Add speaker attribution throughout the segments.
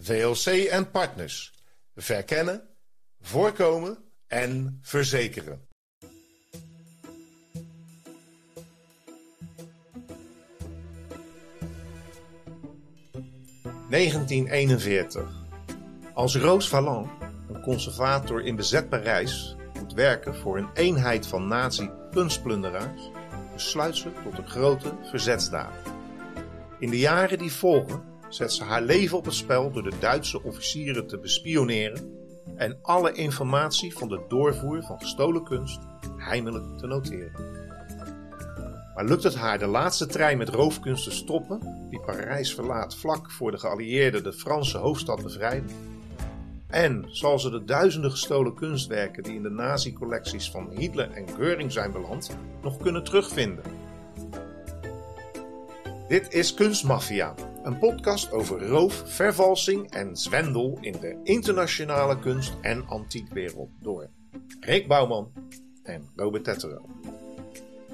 Speaker 1: VLC en partners. Verkennen, voorkomen en verzekeren. ...1941. Als Roos Valland, een conservator in bezet Parijs... moet werken voor een eenheid van nazi-kunstplunderaars... besluit ze tot een grote verzetsdaad. In de jaren die volgen zet ze haar leven op het spel door de Duitse officieren te bespioneren en alle informatie van de doorvoer van gestolen kunst heimelijk te noteren. Maar lukt het haar de laatste trein met roofkunst te stoppen, die Parijs verlaat vlak voor de geallieerden de Franse hoofdstad bevrijden? En zal ze de duizenden gestolen kunstwerken die in de nazi-collecties van Hitler en Göring zijn beland, nog kunnen terugvinden? Dit is Kunstmafia, een podcast over roof, vervalsing en zwendel in de internationale kunst- en antiekwereld door Rick Bouwman en Robert Tettero.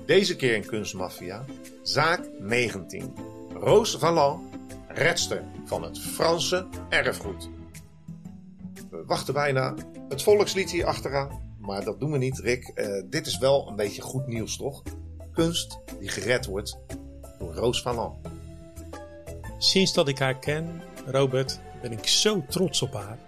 Speaker 1: Deze keer in Kunstmafia, zaak 19. Roos Valland, redster van het Franse erfgoed. We wachten bijna het volkslied hier achteraan, maar dat doen we niet, Rick. Uh, dit is wel een beetje goed nieuws, toch? Kunst die gered wordt door Roos Valland.
Speaker 2: Sinds dat ik haar ken, Robert, ben ik zo trots op haar.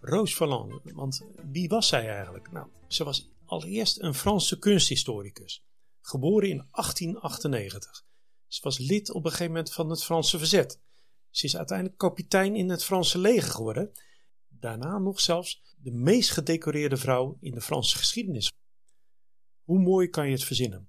Speaker 2: Roos Valland, want wie was zij eigenlijk? Nou, ze was allereerst een Franse kunsthistoricus, geboren in 1898. Ze was lid op een gegeven moment van het Franse verzet. Ze is uiteindelijk kapitein in het Franse leger geworden. Daarna nog zelfs de meest gedecoreerde vrouw in de Franse geschiedenis. Hoe mooi kan je het verzinnen?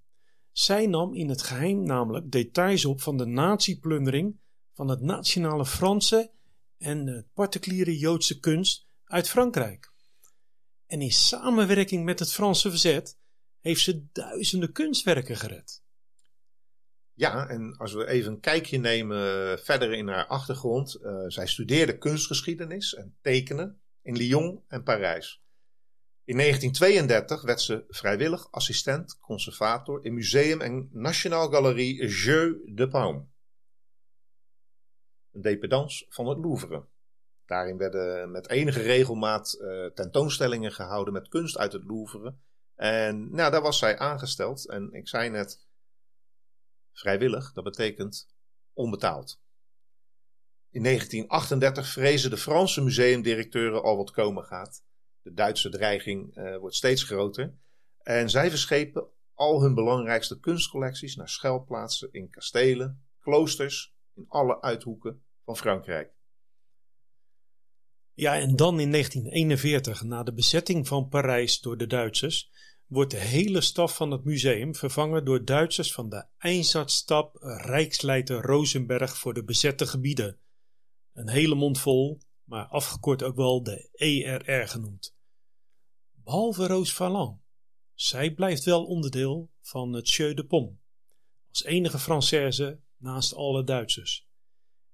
Speaker 2: Zij nam in het geheim namelijk details op van de nazi-plundering van het nationale Franse en de particuliere Joodse kunst uit Frankrijk. En in samenwerking met het Franse verzet heeft ze duizenden kunstwerken gered.
Speaker 1: Ja, en als we even een kijkje nemen verder in haar achtergrond. Uh, zij studeerde kunstgeschiedenis en tekenen in Lyon en Parijs. In 1932 werd ze vrijwillig assistent conservator in museum en Nationaal Galerie Jeu de Paume een dependance van het Louvre. Daarin werden met enige regelmaat uh, tentoonstellingen gehouden met kunst uit het Louvre. En nou, daar was zij aangesteld. En ik zei net vrijwillig, dat betekent onbetaald. In 1938 vrezen de Franse museumdirecteuren al wat komen gaat. De Duitse dreiging uh, wordt steeds groter. En zij verschepen al hun belangrijkste kunstcollecties naar schuilplaatsen in kastelen, kloosters, in alle uithoeken van Frankrijk.
Speaker 2: Ja, en dan in 1941, na de bezetting van Parijs door de Duitsers, wordt de hele staf van het museum vervangen door Duitsers van de Einsatzstab Rijksleiter Rosenberg voor de bezette gebieden. Een hele mond vol, maar afgekort ook wel de ERR genoemd. Behalve Roos. Zij blijft wel onderdeel van het Jeu de Pomme, als enige Française naast alle Duitsers.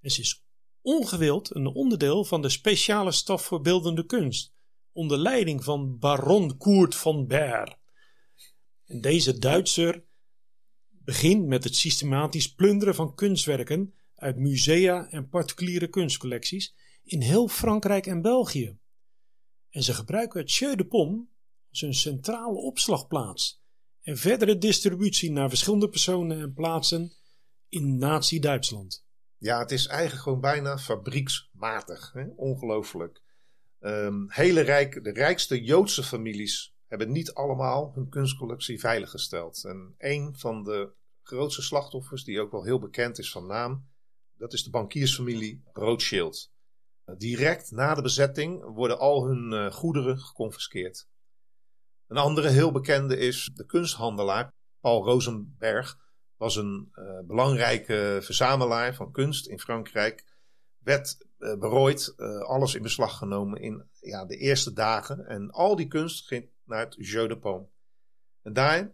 Speaker 2: En ze is ongewild een onderdeel van de speciale staf voor beeldende kunst, onder leiding van baron Koert van Baer. En deze Duitser begint met het systematisch plunderen van kunstwerken uit musea en particuliere kunstcollecties in heel Frankrijk en België. En ze gebruiken het Jeu de als een centrale opslagplaats en verdere distributie naar verschillende personen en plaatsen in Nazi-Duitsland.
Speaker 1: Ja, het is eigenlijk gewoon bijna fabrieksmatig. Hè? Ongelooflijk. Um, hele rijk, de rijkste Joodse families hebben niet allemaal hun kunstcollectie veiliggesteld. En een van de grootste slachtoffers, die ook wel heel bekend is van naam, dat is de bankiersfamilie Rothschild. Direct na de bezetting worden al hun uh, goederen geconfiskeerd. Een andere heel bekende is de kunsthandelaar Paul Rosenberg was een uh, belangrijke verzamelaar van kunst in Frankrijk. werd uh, berooid, alles in beslag genomen in ja, de eerste dagen. En al die kunst ging naar het Jeu de Paume. En daar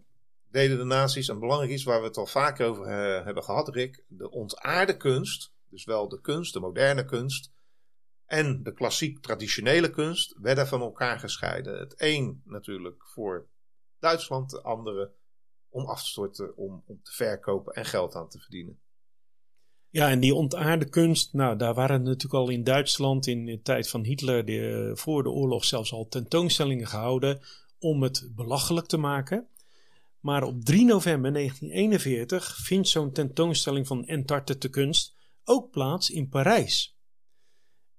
Speaker 1: deden de nazi's een belangrijk iets waar we het al vaker over hebben gehad, Rick. De ontaarde kunst, dus wel de kunst, de moderne kunst, en de klassiek traditionele kunst werden van elkaar gescheiden. Het een natuurlijk voor Duitsland, de andere om af te storten, om, om te verkopen en geld aan te verdienen.
Speaker 2: Ja, en die ontaarde kunst, nou, daar waren natuurlijk al in Duitsland in de tijd van Hitler de, voor de oorlog zelfs al tentoonstellingen gehouden om het belachelijk te maken. Maar op 3 november 1941 vindt zo'n tentoonstelling van Entartete kunst ook plaats in Parijs.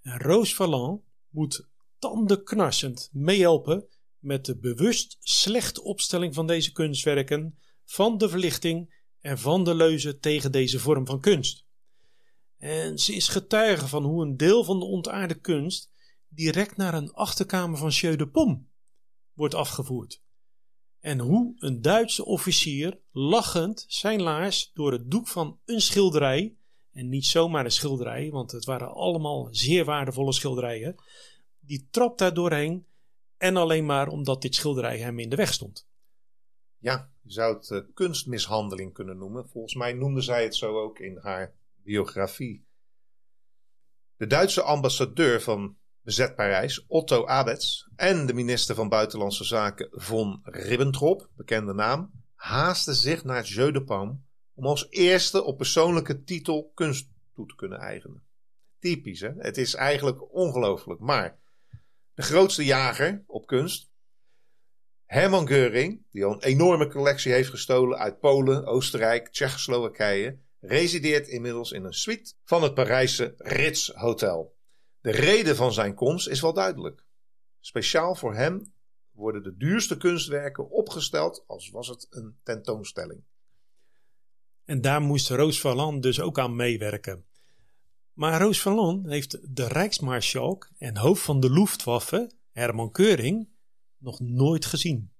Speaker 2: Roos Valland moet tandenknarsend meehelpen met de bewust slechte opstelling van deze kunstwerken, van de verlichting en van de leuzen tegen deze vorm van kunst. En ze is getuige van hoe een deel van de ontaarde kunst direct naar een achterkamer van Jeu de Paume wordt afgevoerd. En hoe een Duitse officier lachend zijn laars door het doek van een schilderij, en niet zomaar een schilderij, want het waren allemaal zeer waardevolle schilderijen, die trapt daar doorheen en alleen maar omdat dit schilderij hem in de weg stond.
Speaker 1: Ja, je zou het uh, kunstmishandeling kunnen noemen. Volgens mij noemde zij het zo ook in haar biografie. De Duitse ambassadeur van bezet Parijs, Otto Abetz, en de minister van Buitenlandse Zaken von Ribbentrop, bekende naam, haasten zich naar Jeu de Paume om als eerste op persoonlijke titel kunst toe te kunnen eigenen. Typisch, hè? Het is eigenlijk ongelooflijk. Maar de grootste jager op kunst, Hermann Göring, die al een enorme collectie heeft gestolen uit Polen, Oostenrijk, Tsjechoslowakije, resideert inmiddels in een suite van het Parijse Ritz Hotel. De reden van zijn komst is wel duidelijk. Speciaal voor hem worden de duurste kunstwerken opgesteld als was het een tentoonstelling.
Speaker 2: En daar moest Roos Valland dus ook aan meewerken. Maar Roos Valland heeft de Rijksmaarschalk en hoofd van de Luftwaffe, Herman Keuring, nog nooit gezien.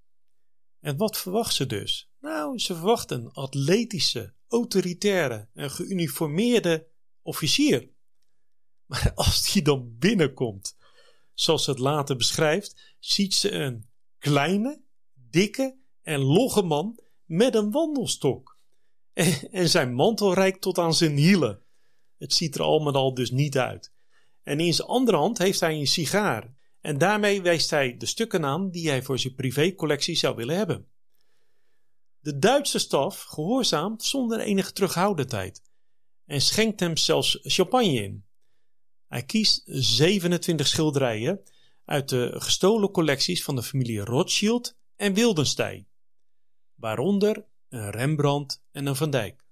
Speaker 2: En wat verwacht ze dus? Nou, ze verwacht een atletische, autoritaire en geuniformeerde officier. Maar als die dan binnenkomt, zoals ze het later beschrijft, ziet ze een kleine, dikke en logge man met een wandelstok. En, zijn mantel reikt tot aan zijn hielen. Het ziet er al met al dus niet uit. En in zijn andere hand heeft hij een sigaar. En daarmee wijst hij de stukken aan die hij voor zijn privécollectie zou willen hebben. De Duitse staf gehoorzaamt zonder enige terughoudendheid en schenkt hem zelfs champagne in. Hij kiest 27 schilderijen uit de gestolen collecties van de familie Rothschild en Wildenstein, waaronder een Rembrandt en een Van Dijk.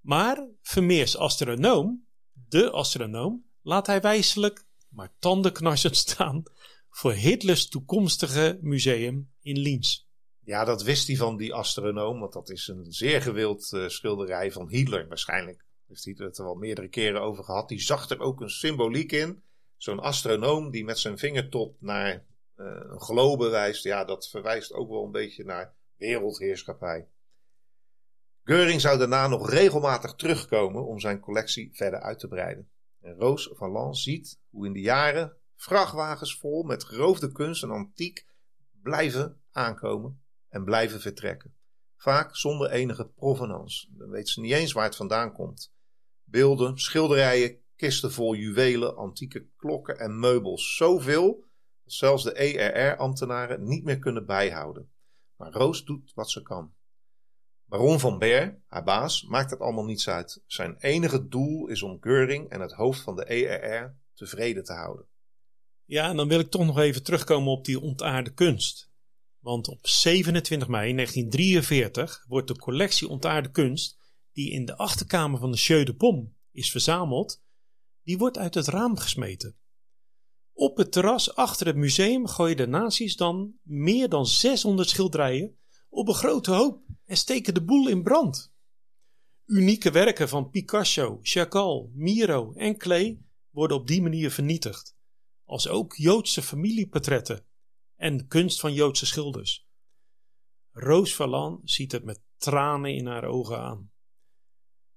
Speaker 2: Maar Vermeers astronoom, de astronoom, laat hij wijselijk, maar tandenknarsend staan voor Hitlers toekomstige museum in Linz.
Speaker 1: Ja, dat wist hij van die astronoom, want dat is een zeer gewild uh, schilderij van Hitler. Waarschijnlijk heeft Hitler het er wel meerdere keren over gehad. Die zag er ook een symboliek in. Zo'n astronoom die met zijn vingertop naar uh, een globe wijst. Ja, dat verwijst ook wel een beetje naar wereldheerschappij. Geuring zou daarna nog regelmatig terugkomen om zijn collectie verder uit te breiden. En Roos van Lans ziet hoe in de jaren vrachtwagens vol met geroofde kunst en antiek blijven aankomen en blijven vertrekken. Vaak zonder enige provenance. Dan weet ze niet eens waar het vandaan komt. Beelden, schilderijen, kisten vol juwelen, antieke klokken en meubels. Zoveel dat zelfs de ERR-ambtenaren niet meer kunnen bijhouden. Maar Roos doet wat ze kan. Baron van Ber, haar baas, maakt het allemaal niets uit. Zijn enige doel is om Geuring en het hoofd van de ERR tevreden te houden.
Speaker 2: Ja, en dan wil ik toch nog even terugkomen op die ontaarde kunst. Want op 27 mei 1943 wordt de collectie ontaarde kunst, die in de achterkamer van de Jeu de Paume is verzameld, die wordt uit het raam gesmeten. Op het terras achter het museum gooien de nazi's dan meer dan 600 schilderijen op een grote hoop en steken de boel in brand. Unieke werken van Picasso, Chagall, Miro en Klee worden op die manier vernietigd, als ook Joodse familieportretten en kunst van Joodse schilders. Roos Valland ziet het met tranen in haar ogen aan.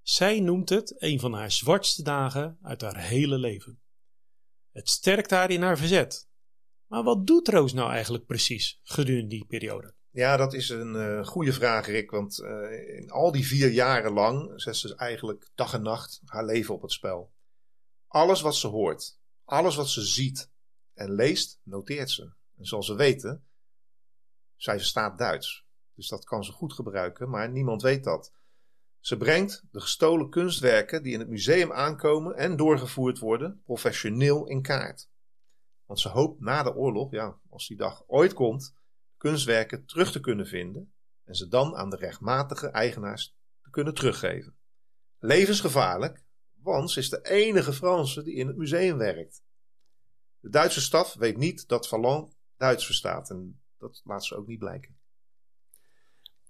Speaker 2: Zij noemt het een van haar zwartste dagen uit haar hele leven. Het sterkt haar in haar verzet. Maar wat doet Roos nou eigenlijk precies gedurende die periode?
Speaker 1: Ja, dat is een uh, goede vraag, Rick. Want uh, in al die vier jaren lang zet ze eigenlijk dag en nacht haar leven op het spel. Alles wat ze hoort, alles wat ze ziet en leest, noteert ze. En zoals we weten, zij verstaat Duits. Dus dat kan ze goed gebruiken, maar niemand weet dat. Ze brengt de gestolen kunstwerken die in het museum aankomen en doorgevoerd worden, professioneel in kaart. Want ze hoopt na de oorlog, ja, als die dag ooit komt, kunstwerken terug te kunnen vinden en ze dan aan de rechtmatige eigenaars te kunnen teruggeven. Levensgevaarlijk, want ze is de enige Franse die in het museum werkt. De Duitse staf weet niet dat Vallon Duits verstaat en dat laat ze ook niet blijken.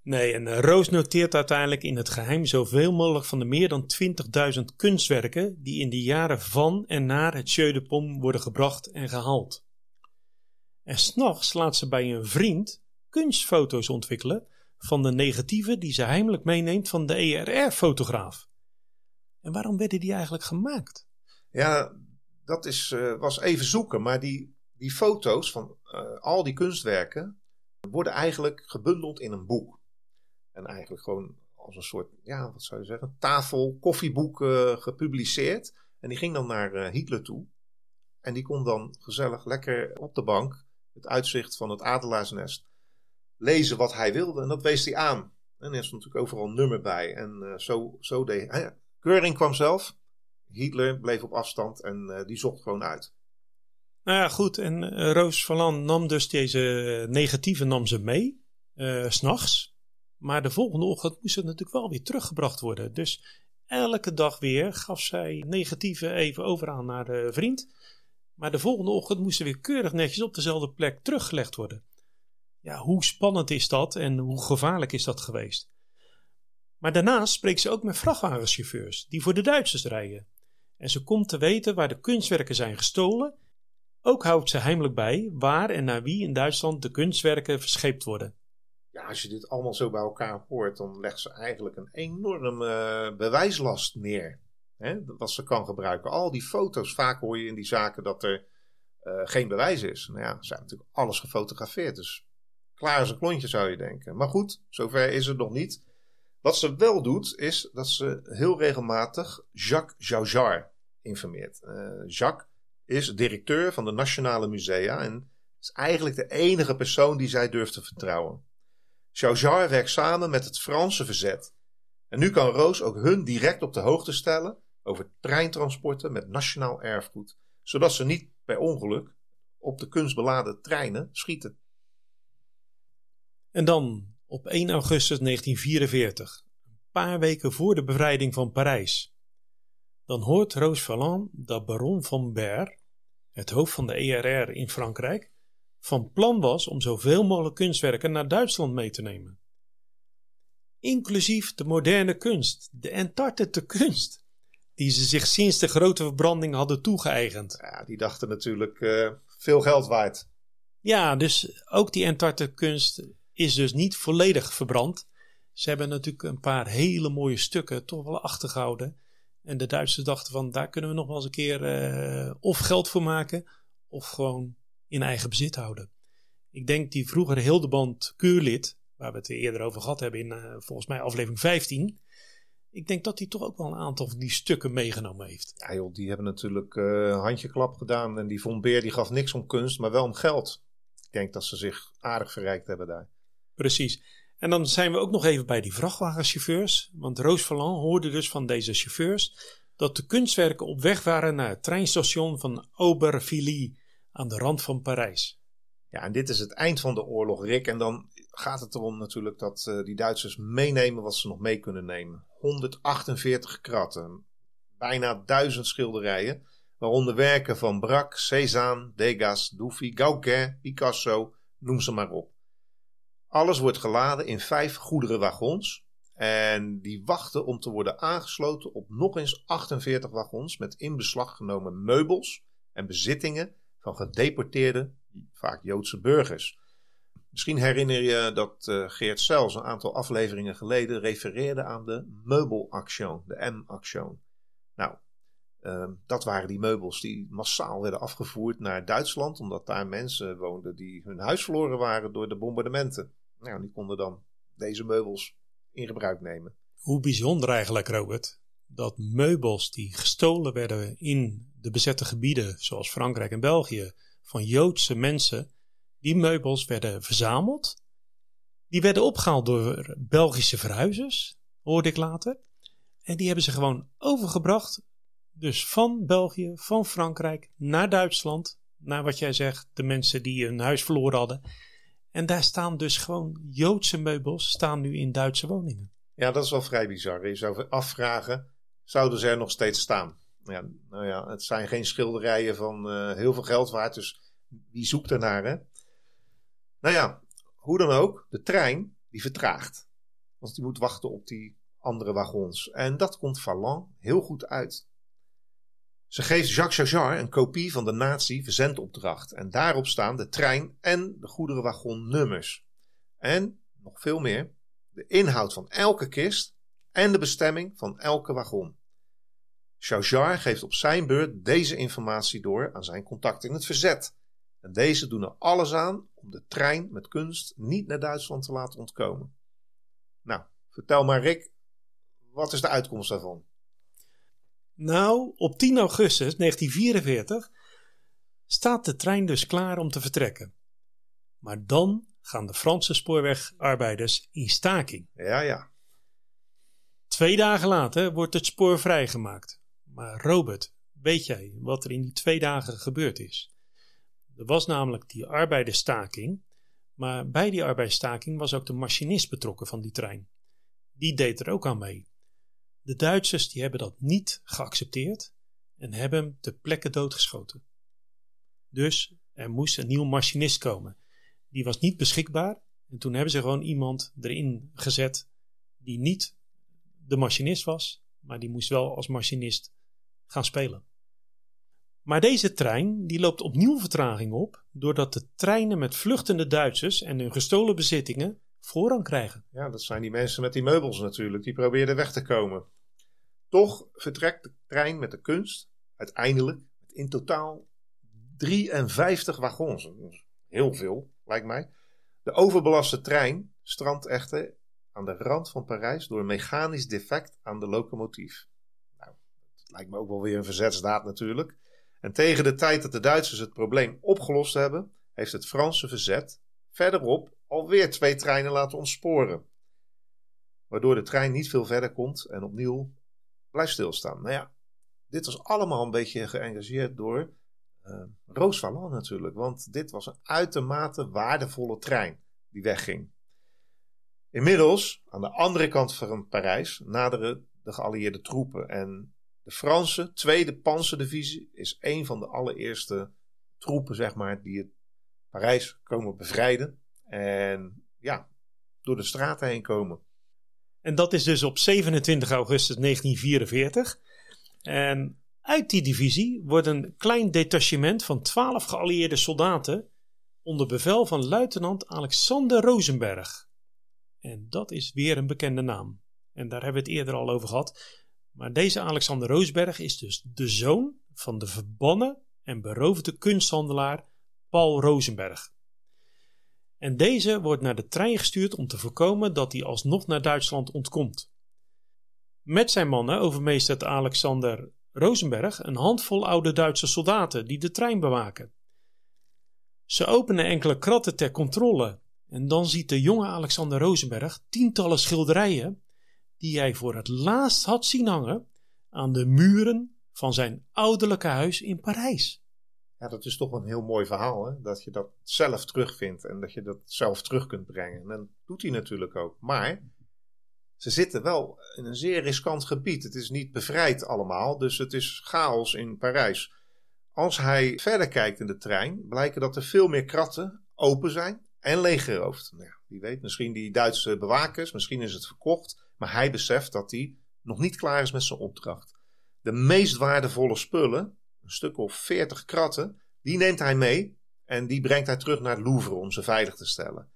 Speaker 2: Nee, en eh, Roos noteert uiteindelijk in het geheim zoveel mogelijk van de meer dan 20.000 kunstwerken die in de jaren van en naar het Jeu de worden gebracht en gehaald. En s'nachts laat ze bij een vriend kunstfoto's ontwikkelen van de negatieven die ze heimelijk meeneemt van de ERR-fotograaf. En waarom werden die eigenlijk gemaakt?
Speaker 1: Ja, dat is, uh, was even zoeken, maar die, die foto's van uh, al die kunstwerken worden eigenlijk gebundeld in een boek. En eigenlijk gewoon als een soort, ja, wat zou je zeggen, tafel, koffieboek uh, gepubliceerd. En die ging dan naar Hitler toe. En die kon dan gezellig lekker op de bank, het uitzicht van het adelaarsnest, lezen wat hij wilde. En dat wees hij aan. En er is natuurlijk overal nummer bij. En zo, zo deed hij. Keuring kwam zelf. Hitler bleef op afstand en uh, die zocht gewoon uit.
Speaker 2: Nou ja, goed. En uh, Roos Valland nam dus deze negatieve nam ze mee, s'nachts. Maar de volgende ochtend moest het natuurlijk wel weer teruggebracht worden. Dus elke dag weer gaf zij negatieve even over aan naar de vriend. Maar de volgende ochtend moest ze weer keurig netjes op dezelfde plek teruggelegd worden. Ja, hoe spannend is dat en hoe gevaarlijk is dat geweest? Maar daarnaast spreekt ze ook met vrachtwagenchauffeurs die voor de Duitsers rijden. En ze komt te weten waar de kunstwerken zijn gestolen. Ook houdt ze heimelijk bij waar en naar wie in Duitsland de kunstwerken verscheept worden.
Speaker 1: Ja, als je dit allemaal zo bij elkaar hoort, dan legt ze eigenlijk een enorme uh, bewijslast neer. Hè, wat ze kan gebruiken. Al die foto's, vaak hoor je in die zaken dat er uh, geen bewijs is. Nou ja, ze hebben natuurlijk alles gefotografeerd. Dus klaar als een klontje zou je denken. Maar goed, zover is het nog niet. Wat ze wel doet, is dat ze heel regelmatig Jacques Jaujard informeert. Uh, Jacques is directeur van de Nationale Musea en is eigenlijk de enige persoon die zij durft te vertrouwen. Jaujard werkt samen met het Franse verzet. En nu kan Roos ook hun direct op de hoogte stellen over treintransporten met nationaal erfgoed, zodat ze niet bij ongeluk op de kunstbeladen treinen schieten.
Speaker 2: En dan op 1 augustus 1944, een paar weken voor de bevrijding van Parijs. Dan hoort Roos Valland dat baron van Ber, het hoofd van de ERR in Frankrijk, van plan was om zoveel mogelijk kunstwerken naar Duitsland mee te nemen. Inclusief de moderne kunst, de entartete kunst, die ze zich sinds de grote verbranding hadden toegeëigend.
Speaker 1: Ja, die dachten natuurlijk uh, veel geld waard.
Speaker 2: Ja, dus ook die entartete kunst is dus niet volledig verbrand. Ze hebben natuurlijk een paar hele mooie stukken toch wel achtergehouden. En de Duitsers dachten van daar kunnen we nog wel eens een keer uh, of geld voor maken of gewoon in eigen bezit houden. Ik denk die vroegere Hildeband Keurlid, waar we het eerder over gehad hebben in uh, volgens mij aflevering 15. Ik denk dat hij toch ook wel een aantal van die stukken meegenomen heeft.
Speaker 1: Ja joh, die hebben natuurlijk uh, handjeklap gedaan. En die Von Beer die gaf niks om kunst, maar wel om geld. Ik denk dat ze zich aardig verrijkt hebben daar.
Speaker 2: Precies. En dan zijn we ook nog even bij die vrachtwagenchauffeurs. Want Roos Valland hoorde dus van deze chauffeurs dat de kunstwerken op weg waren naar het treinstation van Aubervilliers aan de rand van Parijs.
Speaker 1: Ja, en dit is het eind van de oorlog, Rick. En dan gaat het erom natuurlijk dat uh, die Duitsers meenemen wat ze nog mee kunnen nemen. 148 kratten, bijna duizend schilderijen, waaronder werken van Braque, Cézanne, Degas, Dufy, Gauguin, Picasso, noem ze maar op. Alles wordt geladen in vijf goederenwagons. En die wachten om te worden aangesloten op nog eens 48 wagons met in beslag genomen meubels en bezittingen van gedeporteerde, vaak Joodse burgers. Misschien herinner je dat uh, Geert Sels een aantal afleveringen geleden refereerde aan de meubelaction, de M-action. Nou, uh, dat waren die meubels die massaal werden afgevoerd naar Duitsland, omdat daar mensen woonden die hun huis verloren waren door de bombardementen. Nou, die konden dan deze meubels in gebruik nemen.
Speaker 2: Hoe bijzonder eigenlijk, Robert, dat meubels die gestolen werden in de bezette gebieden, zoals Frankrijk en België, van Joodse mensen, die meubels werden verzameld. Die werden opgehaald door Belgische verhuizers, hoorde ik later. En die hebben ze gewoon overgebracht. Dus van België, van Frankrijk naar Duitsland. Naar wat jij zegt, de mensen die hun huis verloren hadden. En daar staan dus gewoon Joodse meubels, staan nu in Duitse woningen.
Speaker 1: Ja, dat is wel vrij bizar. Je zou afvragen, zouden ze er nog steeds staan? Ja, nou ja, het zijn geen schilderijen van uh, heel veel geld waard, dus wie zoekt ernaar, hè? Nou ja, hoe dan ook, de trein die vertraagt. Want die moet wachten op die andere wagons. En dat komt Falland heel goed uit. Ze geeft Jacques Chagard een kopie van de nazi-verzendopdracht. En daarop staan de trein en de goederenwagonnummers. En, nog veel meer, de inhoud van elke kist en de bestemming van elke wagon. Chagard geeft op zijn beurt deze informatie door aan zijn contact in het verzet. En deze doen er alles aan om de trein met kunst niet naar Duitsland te laten ontkomen. Nou, vertel maar Rick, wat is de uitkomst daarvan?
Speaker 2: Nou, op 10 augustus 1944 staat de trein dus klaar om te vertrekken. Maar dan gaan de Franse spoorwegarbeiders in staking.
Speaker 1: Ja, ja.
Speaker 2: Twee dagen later wordt het spoor vrijgemaakt. Maar Robert, weet jij wat er in die twee dagen gebeurd is? Er was namelijk die arbeidersstaking, maar bij die arbeidsstaking was ook de machinist betrokken van die trein. Die deed er ook aan mee. De Duitsers die hebben dat niet geaccepteerd en hebben hem ter plekke doodgeschoten. Dus er moest een nieuwe machinist komen. Die was niet beschikbaar en toen hebben ze gewoon iemand erin gezet die niet de machinist was, maar die moest wel als machinist gaan spelen. Maar deze trein die loopt opnieuw vertraging op, doordat de treinen met vluchtende Duitsers en hun gestolen bezittingen voorrang krijgen.
Speaker 1: Ja, dat zijn die mensen met die meubels natuurlijk, die probeerden weg te komen. Toch vertrekt de trein met de kunst uiteindelijk met in totaal 53 wagons. Heel veel, lijkt mij. De overbelaste trein strandt echter aan de rand van Parijs door een mechanisch defect aan de locomotief. Nou, dat lijkt me ook wel weer een verzetsdaad natuurlijk. En tegen de tijd dat de Duitsers het probleem opgelost hebben, heeft het Franse verzet verderop alweer twee treinen laten ontsporen. Waardoor de trein niet veel verder komt en opnieuw blijft stilstaan. Nou ja, dit was allemaal een beetje geëngageerd door uh, Roos natuurlijk. Want dit was een uitermate waardevolle trein die wegging. Inmiddels, aan de andere kant van Parijs, naderen de geallieerde troepen. En de Franse tweede panzerdivisie is een van de allereerste troepen, zeg maar, die het Parijs komen bevrijden. En ja, door de straten heen komen.
Speaker 2: En dat is dus op 27 augustus 1944. En uit die divisie wordt een klein detachement van 12 geallieerde soldaten onder bevel van luitenant Alexander Rosenberg. En dat is weer een bekende naam. En daar hebben we het eerder al over gehad. Maar deze Alexander Roosberg is dus de zoon van de verbannen en beroofde kunsthandelaar Paul Rosenberg. En deze wordt naar de trein gestuurd om te voorkomen dat hij alsnog naar Duitsland ontkomt. Met zijn mannen overmeestert Alexander Rosenberg een handvol oude Duitse soldaten die de trein bewaken. Ze openen enkele kratten ter controle en dan ziet de jonge Alexander Rosenberg tientallen schilderijen die hij voor het laatst had zien hangen aan de muren van zijn ouderlijke huis in Parijs.
Speaker 1: Ja, dat is toch een heel mooi verhaal, hè? dat je dat zelf terugvindt en dat je dat zelf terug kunt brengen. En dat doet hij natuurlijk ook. Maar ze zitten wel in een zeer riskant gebied. Het is niet bevrijd allemaal, dus het is chaos in Parijs. Als hij verder kijkt in de trein, blijken dat er veel meer kratten open zijn en leeggeroofd. Nou wie weet, misschien die Duitse bewakers, misschien is het verkocht. Maar hij beseft dat hij nog niet klaar is met zijn opdracht. De meest waardevolle spullen, een stuk of veertig kratten, die neemt hij mee en die brengt hij terug naar het Louvre om ze veilig te stellen.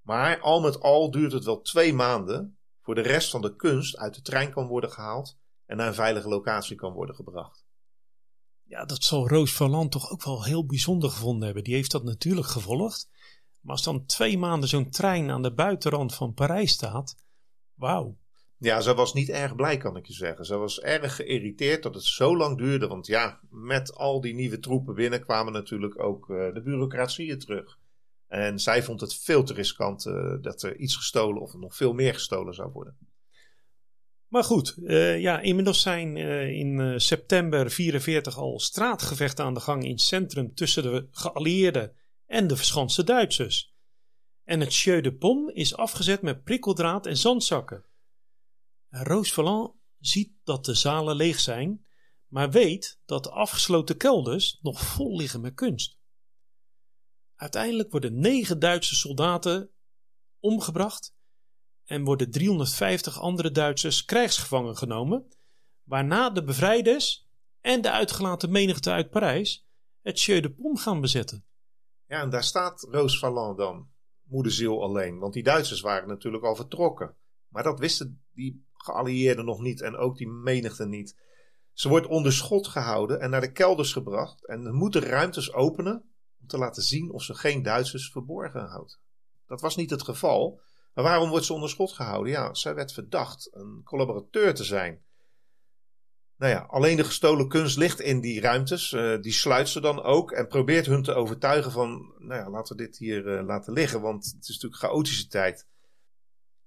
Speaker 1: Maar al met al duurt het wel twee maanden voor de rest van de kunst uit de trein kan worden gehaald en naar een veilige locatie kan worden gebracht.
Speaker 2: Ja, dat zal Roos Valland toch ook wel heel bijzonder gevonden hebben. Die heeft dat natuurlijk gevolgd. Maar als dan twee maanden zo'n trein aan de buitenrand van Parijs staat, wauw.
Speaker 1: Ja, ze was niet erg blij, kan ik je zeggen. Ze was erg geïrriteerd dat het zo lang duurde. Want ja, met al die nieuwe troepen binnen kwamen natuurlijk ook uh, de bureaucratieën terug. En zij vond het veel te riskant uh, dat er iets gestolen of nog veel meer gestolen zou worden.
Speaker 2: Maar goed, uh, ja, inmiddels zijn in september 44 al straatgevechten aan de gang in het centrum tussen de geallieerden en de verschanste Duitsers. En het Jeu de Pomme is afgezet met prikkeldraad en zandzakken. Roos ziet dat de zalen leeg zijn, maar weet dat de afgesloten kelders nog vol liggen met kunst. Uiteindelijk worden negen Duitse soldaten omgebracht en worden 350 andere Duitsers krijgsgevangen genomen, waarna de bevrijders en de uitgelaten menigte uit Parijs het Jeu de Pomme gaan bezetten.
Speaker 1: Ja, en daar staat Roos dan, moederziel alleen, want die Duitsers waren natuurlijk al vertrokken. Maar dat wisten die geallieerden nog niet en ook die menigte niet. Ze wordt onder schot gehouden en naar de kelders gebracht en moeten ruimtes openen om te laten zien of ze geen Duitsers verborgen houdt. Dat was niet het geval. Maar waarom wordt ze onder schot gehouden? Ja, zij werd verdacht een collaborateur te zijn. Nou ja, alleen de gestolen kunst ligt in die ruimtes. Uh, die sluit ze dan ook en probeert hun te overtuigen van, nou ja, laten we dit hier uh, laten liggen, want het is natuurlijk chaotische tijd.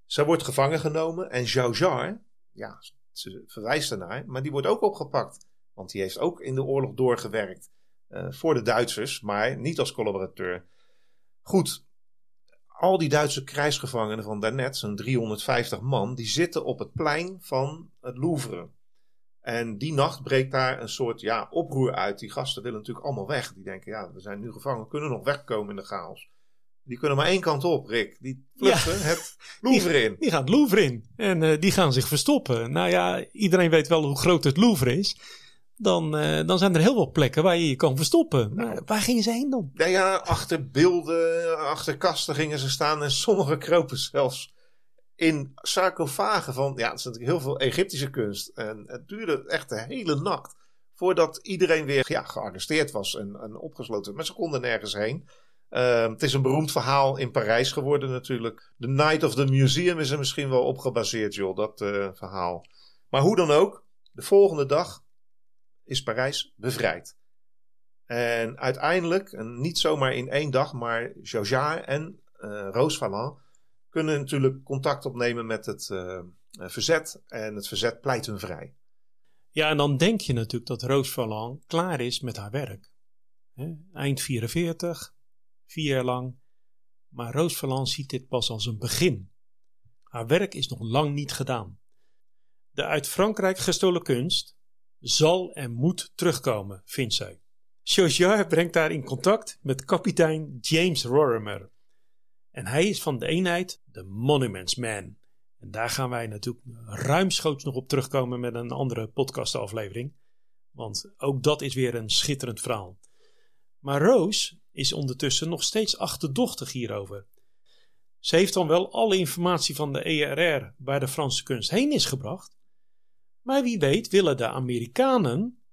Speaker 1: Zij wordt gevangen genomen en Jar, ja, ze verwijst ernaar, maar die wordt ook opgepakt. Want die heeft ook in de oorlog doorgewerkt uh, voor de Duitsers, maar niet als collaborateur. Goed, al die Duitse krijgsgevangenen van daarnet, zo'n 350 man, die zitten op het plein van het Louvre. En die nacht breekt daar een soort ja, oproer uit. Die gasten willen natuurlijk allemaal weg. Die denken, ja, we zijn nu gevangen, we kunnen nog wegkomen in de chaos. Die kunnen maar één kant op, Rick. Die vluchten het Louvre in.
Speaker 2: Die gaan het Louvre in. En uh, die gaan zich verstoppen. Nou ja, iedereen weet wel hoe groot het Louvre is. Dan, uh, dan zijn er heel veel plekken waar je je kan verstoppen. Maar waar gingen ze heen dan?
Speaker 1: Nou ja, achter beelden, achter kasten gingen ze staan. En sommigen kropen zelfs in sarcofagen van... Ja, het is natuurlijk heel veel Egyptische kunst. En het duurde echt de hele nacht voordat iedereen weer ja, gearresteerd was en, en opgesloten. Maar ze konden nergens heen. Uh, het is een beroemd verhaal in Parijs geworden natuurlijk. The Night of the Museum is er misschien wel op gebaseerd, joh, dat uh, verhaal. Maar hoe dan ook, de volgende dag is Parijs bevrijd. En uiteindelijk, en niet zomaar in één dag, maar Jaujard en uh, Roos Valland kunnen natuurlijk contact opnemen met het uh, verzet. En het verzet pleit hun vrij.
Speaker 2: Ja, en dan denk je natuurlijk dat Roos Valland klaar is met haar werk. Eind 44, vier jaar lang. Maar Roos Valland ziet dit pas als een begin. Haar werk is nog lang niet gedaan. De uit Frankrijk gestolen kunst zal en moet terugkomen, vindt zij. Chaugiard brengt haar in contact met kapitein James Rorimer. En hij is van de eenheid de Monuments Man. En daar gaan wij natuurlijk ruimschoots nog op terugkomen met een andere podcastaflevering. Want ook dat is weer een schitterend verhaal. Maar Roos is ondertussen nog steeds achterdochtig hierover. Ze heeft dan wel alle informatie van de ERR waar de Franse kunst heen is gebracht. Maar wie weet willen de Amerikanen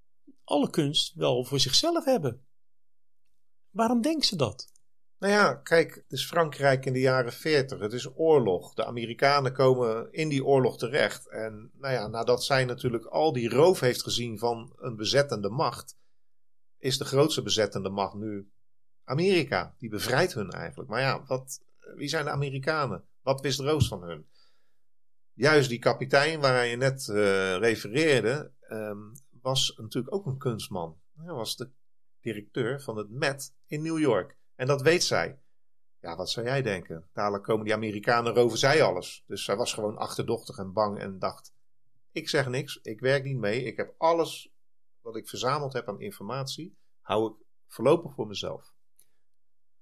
Speaker 2: alle kunst wel voor zichzelf hebben. Waarom denkt ze dat?
Speaker 1: Nou ja, kijk, het is Frankrijk in de jaren 40. Het is oorlog. De Amerikanen komen in die oorlog terecht. En nou ja, nadat zij natuurlijk al die roof heeft gezien van een bezettende macht, is de grootste bezettende macht nu Amerika. Die bevrijdt hun eigenlijk. Maar ja, wat, wie zijn de Amerikanen? Wat wist Roos van hun? Juist die kapitein waar je net uh, refereerde, um, was natuurlijk ook een kunstman. Hij was de directeur van het Met in New York. En dat weet zij. Ja, wat zou jij denken? Dadelijk komen die Amerikanen roven zij alles. Dus zij was gewoon achterdochtig en bang en dacht: ik zeg niks, ik werk niet mee, ik heb alles wat ik verzameld heb aan informatie, hou ik voorlopig voor mezelf.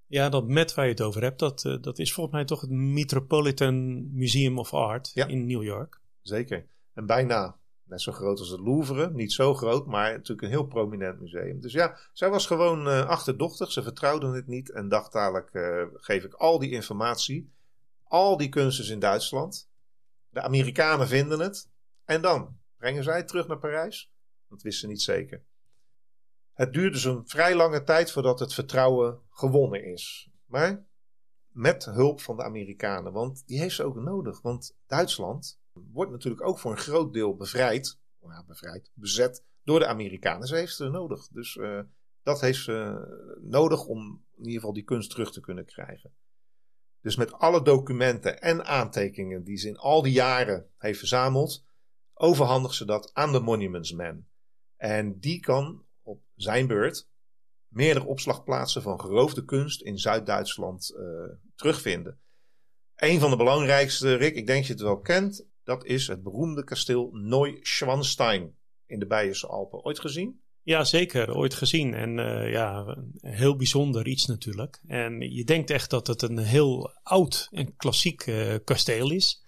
Speaker 2: Ja, dat Met waar je het over hebt, dat, uh, dat is volgens mij toch het Metropolitan Museum of Art ja. in New York.
Speaker 1: Zeker. En bijna net zo groot als het Louvre. Niet zo groot, maar natuurlijk een heel prominent museum. Dus ja, zij was gewoon uh, achterdochtig. Ze vertrouwde het niet en dacht dadelijk uh, geef ik al die informatie Al die kunst is in Duitsland. De Amerikanen vinden het. En dan brengen zij het terug naar Parijs? Dat wisten ze niet zeker. Het duurde dus een vrij lange tijd voordat het vertrouwen gewonnen is. Maar met hulp van de Amerikanen, want die heeft ze ook nodig. Want Duitsland wordt natuurlijk ook voor een groot deel bevrijd, ja, bevrijd, bezet door de Amerikanen. Ze heeft ze nodig. Dus uh, dat heeft ze nodig om in ieder geval die kunst terug te kunnen krijgen. Dus met alle documenten en aantekeningen die ze in al die jaren heeft verzameld, overhandigt ze dat aan de Monuments Man. En die kan op zijn beurt meerdere opslagplaatsen van geroofde kunst in Zuid-Duitsland uh, terugvinden. Een van de belangrijkste, Rick, ik denk dat je het wel kent, dat is het beroemde kasteel Neuschwanstein in de Beierse Alpen. Ooit gezien?
Speaker 2: Ja, zeker. Ooit gezien. En uh, ja, een heel bijzonder iets natuurlijk. En je denkt echt dat het een heel oud en klassiek uh, kasteel is.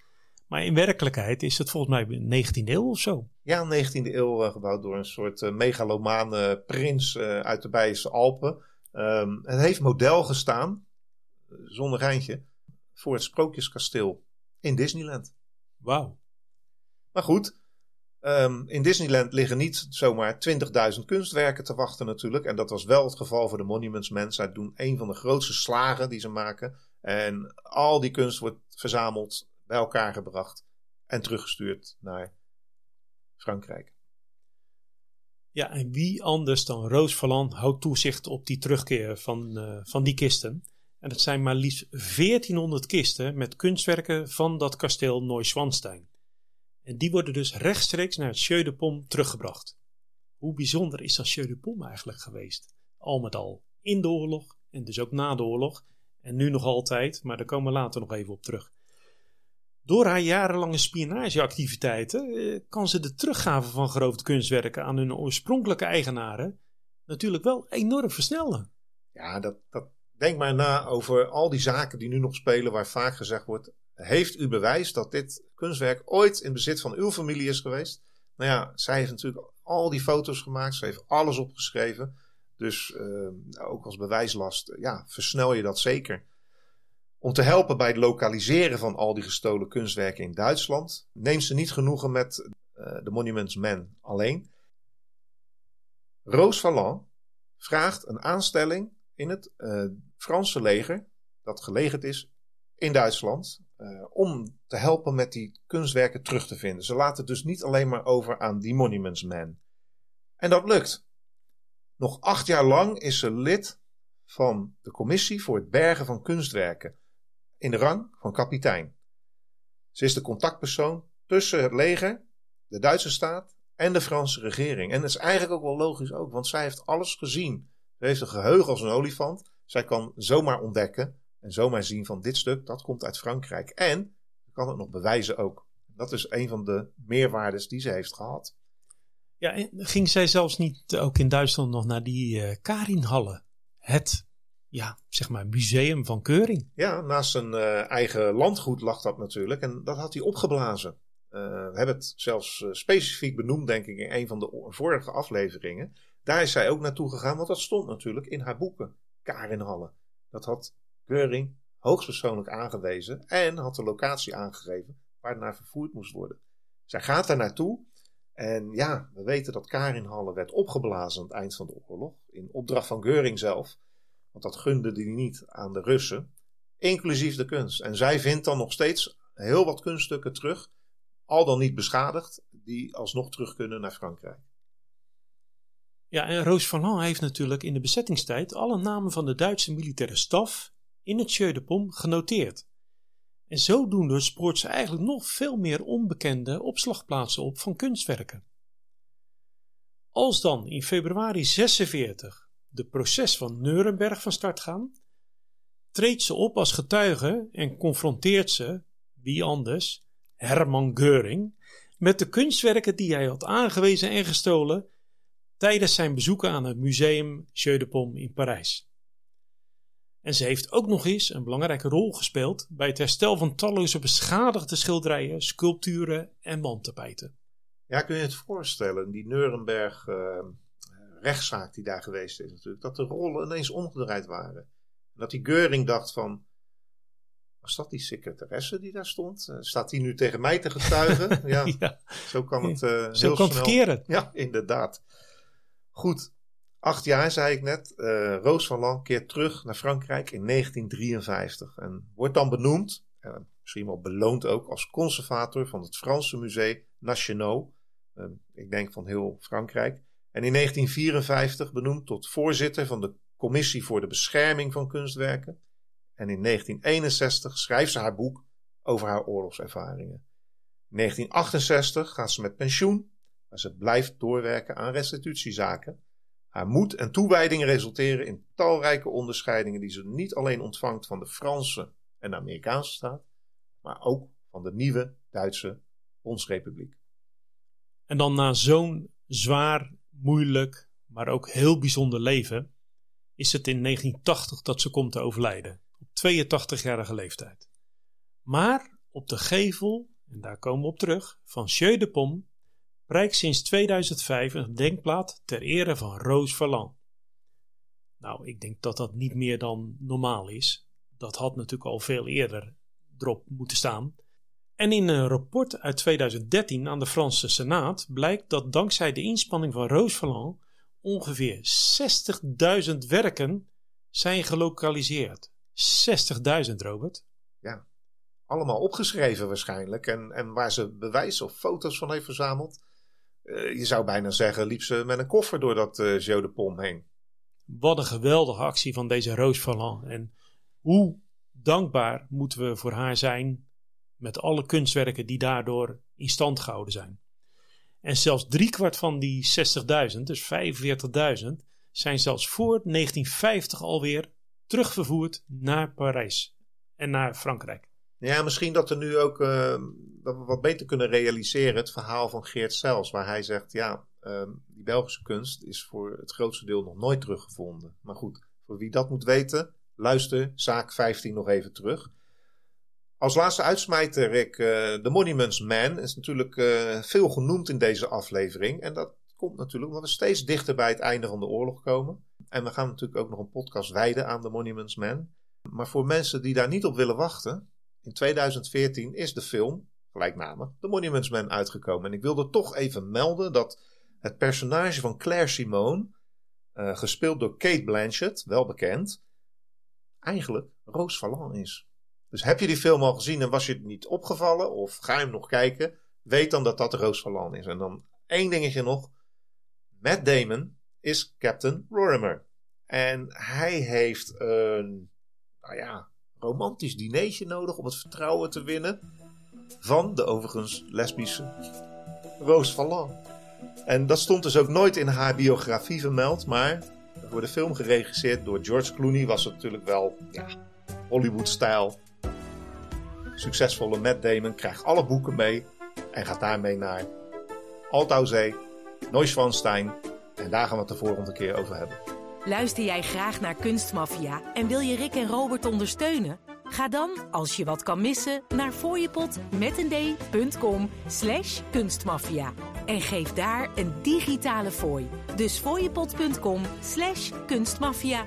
Speaker 2: Maar in werkelijkheid is het volgens mij 19e eeuw of zo.
Speaker 1: Ja, 19e eeuw uh, gebouwd door een soort megalomane prins uit de Beierse Alpen. Um, het heeft model gestaan, zonder geintje, voor het Sprookjeskasteel in Disneyland.
Speaker 2: Wauw.
Speaker 1: Maar goed, um, in Disneyland liggen niet zomaar 20.000 kunstwerken te wachten natuurlijk. En dat was wel het geval voor de Monuments Men. Zij doen een van de grootste slagen die ze maken. En al die kunst wordt verzameld bij elkaar gebracht en teruggestuurd naar Frankrijk.
Speaker 2: Ja, en wie anders dan Roos Valland houdt toezicht op die terugkeer van, uh, van die kisten. En het zijn maar liefst 1400 kisten met kunstwerken van dat kasteel Neuschwanstein. En die worden dus rechtstreeks naar het Jeu teruggebracht. Hoe bijzonder is dat Jeu eigenlijk geweest? Al met al in de oorlog en dus ook na de oorlog. En nu nog altijd, maar daar komen we later nog even op terug. Door haar jarenlange spionageactiviteiten eh, kan ze de teruggave van geroofde kunstwerken aan hun oorspronkelijke eigenaren natuurlijk wel enorm versnellen.
Speaker 1: Ja, dat, dat, denk maar na over al die zaken die nu nog spelen, waar vaak gezegd wordt: Heeft u bewijs dat dit kunstwerk ooit in bezit van uw familie is geweest? Nou ja, zij heeft natuurlijk al die foto's gemaakt, ze heeft alles opgeschreven. Dus uh, ook als bewijslast, ja, versnel je dat zeker. Om te helpen bij het lokaliseren van al die gestolen kunstwerken in Duitsland, neemt ze niet genoegen met uh, de Monuments Men alleen. Roos Valland vraagt een aanstelling in het uh, Franse leger, dat gelegerd is in Duitsland, uh, om te helpen met die kunstwerken terug te vinden. Ze laten het dus niet alleen maar over aan die Monuments Men. En dat lukt. Nog acht jaar lang is ze lid van de commissie voor het bergen van kunstwerken in de rang van kapitein. Ze is de contactpersoon tussen het leger, de Duitse staat en de Franse regering. En dat is eigenlijk ook wel logisch ook, want zij heeft alles gezien. Ze heeft een geheugen als een olifant. Zij kan zomaar ontdekken en zomaar zien van dit stuk, dat komt uit Frankrijk. En kan het nog bewijzen ook. Dat is een van de meerwaardes die ze heeft gehad.
Speaker 2: Ja, en ging zij zelfs niet ook in Duitsland nog naar die uh, Karinhalle? Het ja, zeg maar, museum van keuring.
Speaker 1: Ja, naast zijn uh, eigen landgoed lag dat natuurlijk. En dat had hij opgeblazen. Uh, we hebben het zelfs specifiek benoemd, denk ik, in een van de vorige afleveringen. Daar is zij ook naartoe gegaan, want dat stond natuurlijk in haar boeken. Karinhalle. Dat had Keuring hoogstpersoonlijk aangewezen en had de locatie aangegeven waar het naar vervoerd moest worden. Zij gaat daar naartoe. En ja, we weten dat Karinhalle werd opgeblazen aan het eind van de oorlog. In opdracht van Geuring zelf. Want dat gunde hij niet aan de Russen. Inclusief de kunst. En zij vindt dan nog steeds heel wat kunststukken terug. Al dan niet beschadigd. Die alsnog terug kunnen naar Frankrijk.
Speaker 2: Ja, en Roos van Lan heeft natuurlijk in de bezettingstijd alle namen van de Duitse militaire staf in het Jeu de Pom genoteerd. En zodoende spoort ze eigenlijk nog veel meer onbekende opslagplaatsen op van kunstwerken. Als dan in februari 46 de proces van Nuremberg van start gaan, treedt ze op als getuige en confronteert ze, wie anders, Hermann Göring, met de kunstwerken die hij had aangewezen en gestolen tijdens zijn bezoeken aan het museum Jeu de Paume in Parijs. En ze heeft ook nog eens een belangrijke rol gespeeld bij het herstel van talloze beschadigde schilderijen, sculpturen en wandtapijten.
Speaker 1: Ja, kun je het voorstellen, die Nuremberg uh, rechtszaak die daar geweest is natuurlijk, dat de rollen ineens omgedraaid waren. En dat die Geuring dacht van, Was dat die secretaresse die daar stond? Uh, staat die nu tegen mij te getuigen? ja,
Speaker 2: ja.
Speaker 1: zo kan het uh,
Speaker 2: zo
Speaker 1: heel
Speaker 2: kan het
Speaker 1: snel.
Speaker 2: verkeren.
Speaker 1: Ja, inderdaad. Goed, acht jaar zei ik net. Uh, Roos van Lan keert terug naar Frankrijk in 1953 en wordt dan benoemd, en misschien wel beloond ook, als conservator van het Franse Musée National. ik denk van heel Frankrijk. En in 1954 benoemd tot voorzitter van de Commissie voor de Bescherming van Kunstwerken. En in 1961 schrijft ze haar boek over haar oorlogservaringen. In 1968 gaat ze met pensioen, maar ze blijft doorwerken aan restitutiezaken. Haar moed en toewijding resulteren in talrijke onderscheidingen die ze niet alleen ontvangt van de Franse en de Amerikaanse staat, maar ook van de nieuwe Duitse Bondsrepubliek.
Speaker 2: En dan na zo'n zwaar, moeilijk, maar ook heel bijzonder leven, is het in 1980 dat ze komt te overlijden, op 82-jarige leeftijd. Maar op de gevel, en daar komen we op terug, van Jeu de Pom prijkt sinds 2005 een gedenkplaat ter ere van Roos Valland. Nou, ik denk dat dat niet meer dan normaal is. Dat had natuurlijk al veel eerder erop moeten staan. En in een rapport uit 2013 aan de Franse Senaat blijkt dat dankzij de inspanning van Roos Valland ongeveer 60.000 werken zijn gelokaliseerd. 60.000, Robert.
Speaker 1: Ja, allemaal opgeschreven waarschijnlijk. En, en waar ze bewijs of foto's van heeft verzameld. Uh, je zou bijna zeggen, liep ze met een koffer door dat uh, heen.
Speaker 2: Wat een geweldige actie van deze Roos. En hoe dankbaar moeten we voor haar zijn met alle kunstwerken die daardoor in stand gehouden zijn. En zelfs driekwart van die 60.000, dus 45.000, zijn zelfs voor 1950 alweer terugvervoerd naar Parijs en naar Frankrijk.
Speaker 1: Ja, misschien dat we nu ook we wat beter kunnen realiseren het verhaal van Geert Sels, waar hij zegt, ja, uh, die Belgische kunst is voor het grootste deel nog nooit teruggevonden. Maar goed, voor wie dat moet weten, luister zaak 15 nog even terug. Als laatste uitsmijter, Rick, de Monuments Man is natuurlijk uh, veel genoemd in deze aflevering. En dat komt natuurlijk omdat we steeds dichter bij het einde van de oorlog komen. En we gaan natuurlijk ook nog een podcast wijden aan de Monuments Man. Maar voor mensen die daar niet op willen wachten, in 2014 is de film, gelijknamig, The Monuments Man uitgekomen. En ik wilde toch even melden dat het personage van Claire Simone, uh, gespeeld door Kate Blanchett, wel bekend, eigenlijk Roos Valland is. Dus heb je die film al gezien en was je het niet opgevallen, of ga je hem nog kijken, weet dan dat dat Roos Valland is. En dan één dingetje nog. Matt Damon is Captain Rorimer. En hij heeft een, nou ja, romantisch dinertje nodig om het vertrouwen te winnen van de overigens lesbische Roos Valland. En dat stond dus ook nooit in haar biografie vermeld, maar voor de film geregisseerd door George Clooney was het natuurlijk wel ja, Hollywood-stijl. Succesvolle Matt Damon krijgt alle boeken mee en gaat daarmee naar Altauzee, Neuschwanstein en daar gaan we het de volgende keer over hebben.
Speaker 3: Luister jij graag naar Kunstmafia en wil je Rick en Robert ondersteunen? Ga dan, als je wat kan missen, naar fooiepot.com slash kunstmafia. En geef daar een digitale fooi. Dus fooiepot.com slash kunstmafia.